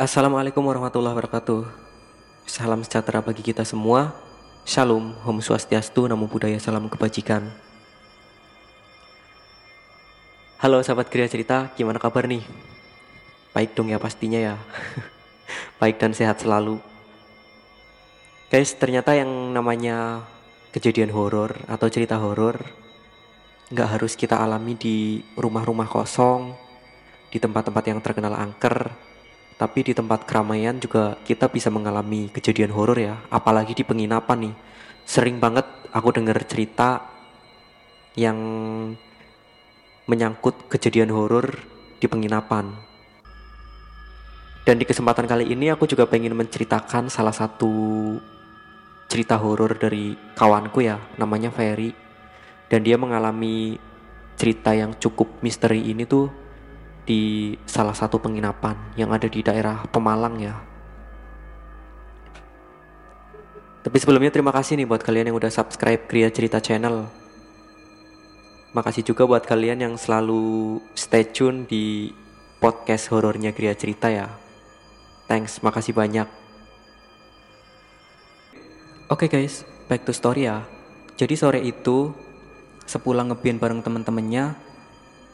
Assalamualaikum warahmatullahi wabarakatuh. Salam sejahtera bagi kita semua. Shalom, Om Swastiastu, Namo Buddhaya, Salam Kebajikan. Halo sahabat Kriya Cerita, gimana kabar nih? Baik dong ya pastinya ya. Baik dan sehat selalu. Guys, ternyata yang namanya kejadian horor atau cerita horor nggak harus kita alami di rumah-rumah kosong, di tempat-tempat yang terkenal angker, tapi di tempat keramaian juga kita bisa mengalami kejadian horor ya, apalagi di penginapan nih. Sering banget aku dengar cerita yang menyangkut kejadian horor di penginapan. Dan di kesempatan kali ini aku juga pengen menceritakan salah satu cerita horor dari kawanku ya, namanya Ferry. Dan dia mengalami cerita yang cukup misteri ini tuh di salah satu penginapan yang ada di daerah Pemalang ya. Tapi sebelumnya terima kasih nih buat kalian yang udah subscribe Kriya Cerita Channel. Makasih juga buat kalian yang selalu stay tune di podcast horornya Kriya Cerita ya. Thanks, makasih banyak. Oke okay guys, back to story ya. Jadi sore itu sepulang ngeband bareng temen-temennya,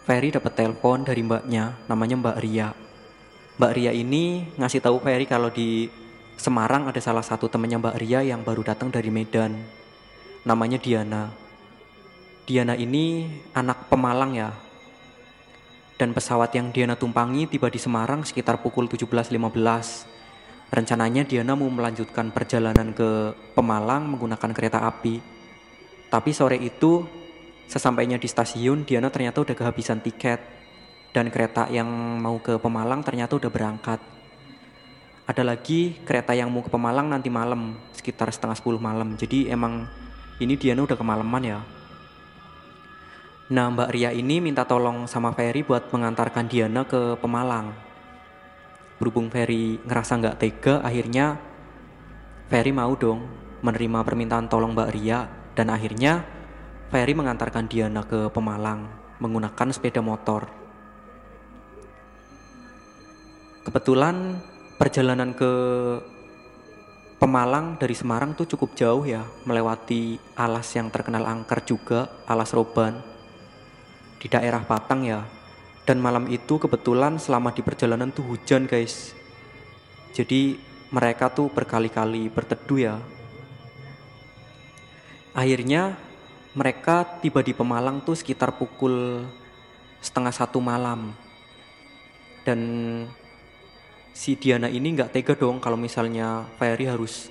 Ferry dapat telepon dari mbaknya, namanya Mbak Ria. Mbak Ria ini ngasih tahu Ferry kalau di Semarang ada salah satu temennya Mbak Ria yang baru datang dari Medan. Namanya Diana. Diana ini anak Pemalang ya. Dan pesawat yang Diana tumpangi tiba di Semarang sekitar pukul 17.15 Rencananya Diana mau melanjutkan perjalanan ke Pemalang menggunakan kereta api. Tapi sore itu, sesampainya di stasiun, Diana ternyata udah kehabisan tiket. Dan kereta yang mau ke Pemalang ternyata udah berangkat. Ada lagi kereta yang mau ke Pemalang nanti malam, sekitar setengah sepuluh malam. Jadi emang ini Diana udah kemalaman ya. Nah Mbak Ria ini minta tolong sama Ferry buat mengantarkan Diana ke Pemalang berhubung Ferry ngerasa nggak tega akhirnya Ferry mau dong menerima permintaan tolong Mbak Ria dan akhirnya Ferry mengantarkan Diana ke Pemalang menggunakan sepeda motor. Kebetulan perjalanan ke Pemalang dari Semarang tuh cukup jauh ya, melewati alas yang terkenal angker juga, alas Roban. Di daerah Patang ya, dan malam itu kebetulan selama di perjalanan tuh hujan guys. Jadi mereka tuh berkali-kali berteduh ya. Akhirnya mereka tiba di Pemalang tuh sekitar pukul setengah satu malam. Dan si Diana ini nggak tega dong kalau misalnya Ferry harus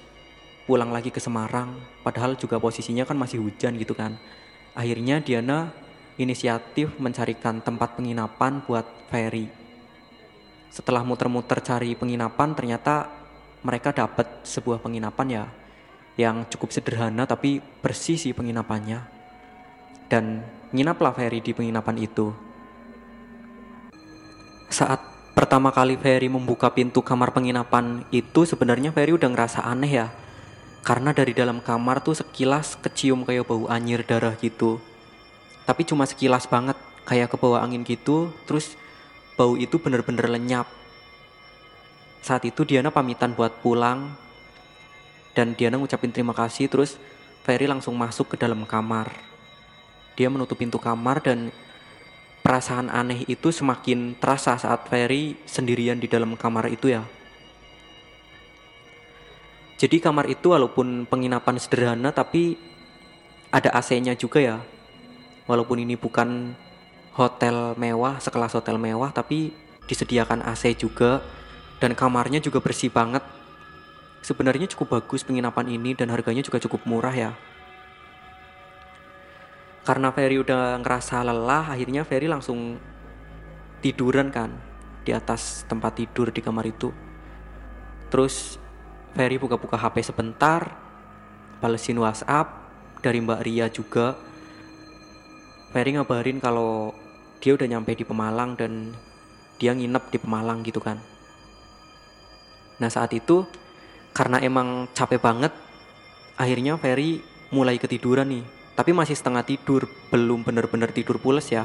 pulang lagi ke Semarang. Padahal juga posisinya kan masih hujan gitu kan. Akhirnya Diana inisiatif mencarikan tempat penginapan buat Ferry. Setelah muter-muter cari penginapan, ternyata mereka dapat sebuah penginapan ya yang cukup sederhana tapi bersih sih penginapannya. Dan nginaplah Ferry di penginapan itu. Saat pertama kali Ferry membuka pintu kamar penginapan itu sebenarnya Ferry udah ngerasa aneh ya. Karena dari dalam kamar tuh sekilas kecium kayak bau anyir darah gitu tapi cuma sekilas banget kayak ke bawah angin gitu terus bau itu bener-bener lenyap saat itu Diana pamitan buat pulang dan Diana ngucapin terima kasih terus Ferry langsung masuk ke dalam kamar dia menutup pintu kamar dan perasaan aneh itu semakin terasa saat Ferry sendirian di dalam kamar itu ya. Jadi kamar itu walaupun penginapan sederhana tapi ada AC-nya juga ya. Walaupun ini bukan hotel mewah sekelas hotel mewah tapi disediakan AC juga. Dan kamarnya juga bersih banget. Sebenarnya cukup bagus penginapan ini dan harganya juga cukup murah ya karena Ferry udah ngerasa lelah akhirnya Ferry langsung tiduran kan di atas tempat tidur di kamar itu terus Ferry buka-buka HP sebentar balesin WhatsApp dari Mbak Ria juga Ferry ngabarin kalau dia udah nyampe di Pemalang dan dia nginep di Pemalang gitu kan. Nah saat itu karena emang capek banget, akhirnya Ferry mulai ketiduran nih. Tapi masih setengah tidur, belum bener-bener tidur pules ya.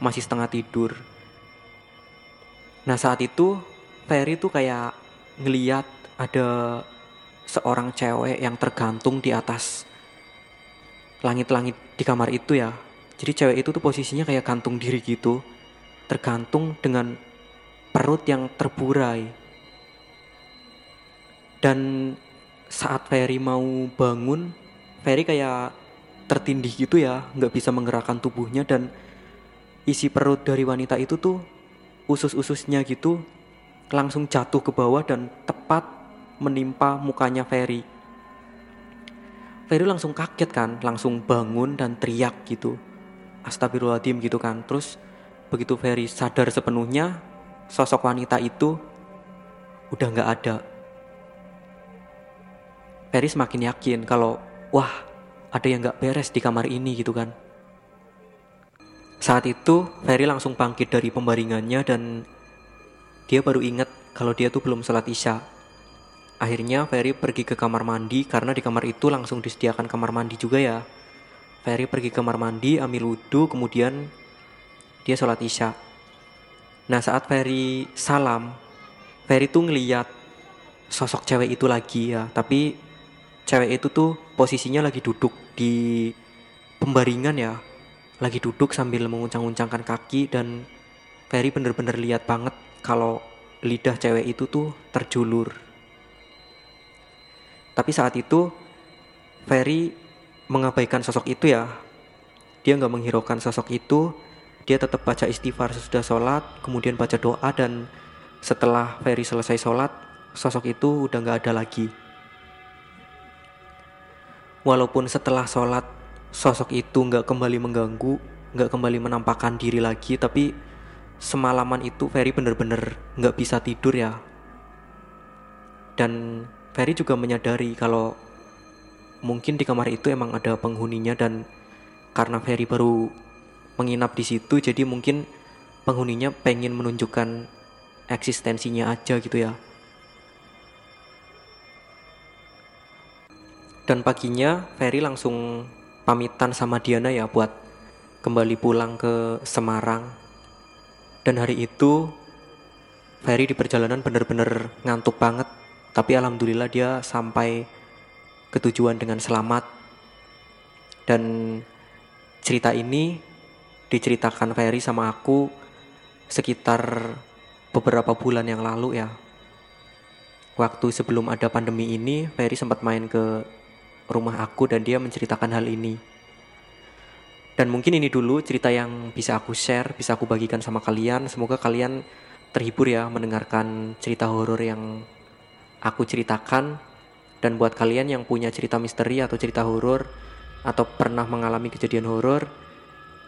Masih setengah tidur. Nah saat itu Ferry tuh kayak ngeliat ada seorang cewek yang tergantung di atas langit-langit di kamar itu ya. Jadi cewek itu tuh posisinya kayak gantung diri gitu. Tergantung dengan perut yang terburai. Dan saat Ferry mau bangun, Ferry kayak tertindih gitu ya, nggak bisa menggerakkan tubuhnya dan isi perut dari wanita itu tuh usus-ususnya gitu langsung jatuh ke bawah dan tepat menimpa mukanya Ferry. Ferry langsung kaget kan, langsung bangun dan teriak gitu. Astagfirullahaladzim gitu kan. Terus begitu Ferry sadar sepenuhnya, sosok wanita itu udah nggak ada. Ferry semakin yakin kalau wah ada yang nggak beres di kamar ini gitu kan. Saat itu Ferry langsung bangkit dari pembaringannya dan dia baru ingat kalau dia tuh belum sholat isya. Akhirnya Ferry pergi ke kamar mandi karena di kamar itu langsung disediakan kamar mandi juga ya. Ferry pergi ke kamar mandi, ambil wudhu, kemudian dia sholat isya. Nah saat Ferry salam, Ferry tuh ngeliat sosok cewek itu lagi ya. Tapi cewek itu tuh posisinya lagi duduk di pembaringan ya. Lagi duduk sambil menguncang-uncangkan kaki dan Ferry bener-bener lihat banget kalau lidah cewek itu tuh terjulur. Tapi saat itu Ferry mengabaikan sosok itu ya. Dia nggak menghiraukan sosok itu. Dia tetap baca istighfar sesudah sholat, kemudian baca doa dan setelah Ferry selesai sholat, sosok itu udah nggak ada lagi. Walaupun setelah sholat sosok itu nggak kembali mengganggu, nggak kembali menampakkan diri lagi, tapi semalaman itu Ferry bener-bener nggak bisa tidur ya. Dan Ferry juga menyadari kalau mungkin di kamar itu emang ada penghuninya dan karena Ferry baru menginap di situ jadi mungkin penghuninya pengen menunjukkan eksistensinya aja gitu ya. Dan paginya Ferry langsung pamitan sama Diana ya buat kembali pulang ke Semarang. Dan hari itu Ferry di perjalanan bener-bener ngantuk banget. Tapi alhamdulillah dia sampai ke tujuan dengan selamat. Dan cerita ini diceritakan Ferry sama aku sekitar beberapa bulan yang lalu ya. Waktu sebelum ada pandemi ini Ferry sempat main ke rumah aku dan dia menceritakan hal ini dan mungkin ini dulu cerita yang bisa aku share, bisa aku bagikan sama kalian. Semoga kalian terhibur ya mendengarkan cerita horor yang aku ceritakan. Dan buat kalian yang punya cerita misteri atau cerita horor atau pernah mengalami kejadian horor,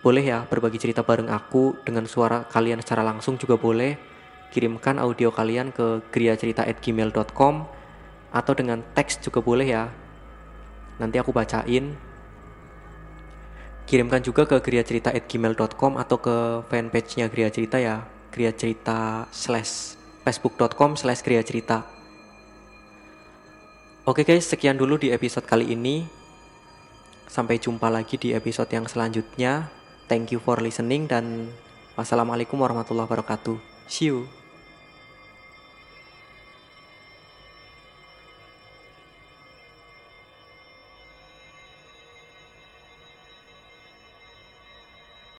boleh ya berbagi cerita bareng aku dengan suara kalian secara langsung juga boleh. Kirimkan audio kalian ke griacerita@gmail.com atau dengan teks juga boleh ya. Nanti aku bacain. Kirimkan juga ke griacerita@gmail.com atau ke fanpage-nya Gria Cerita ya. Gria Cerita slash facebook.com slash Gria Cerita. Oke guys sekian dulu di episode kali ini. Sampai jumpa lagi di episode yang selanjutnya. Thank you for listening dan Wassalamualaikum warahmatullahi wabarakatuh. See you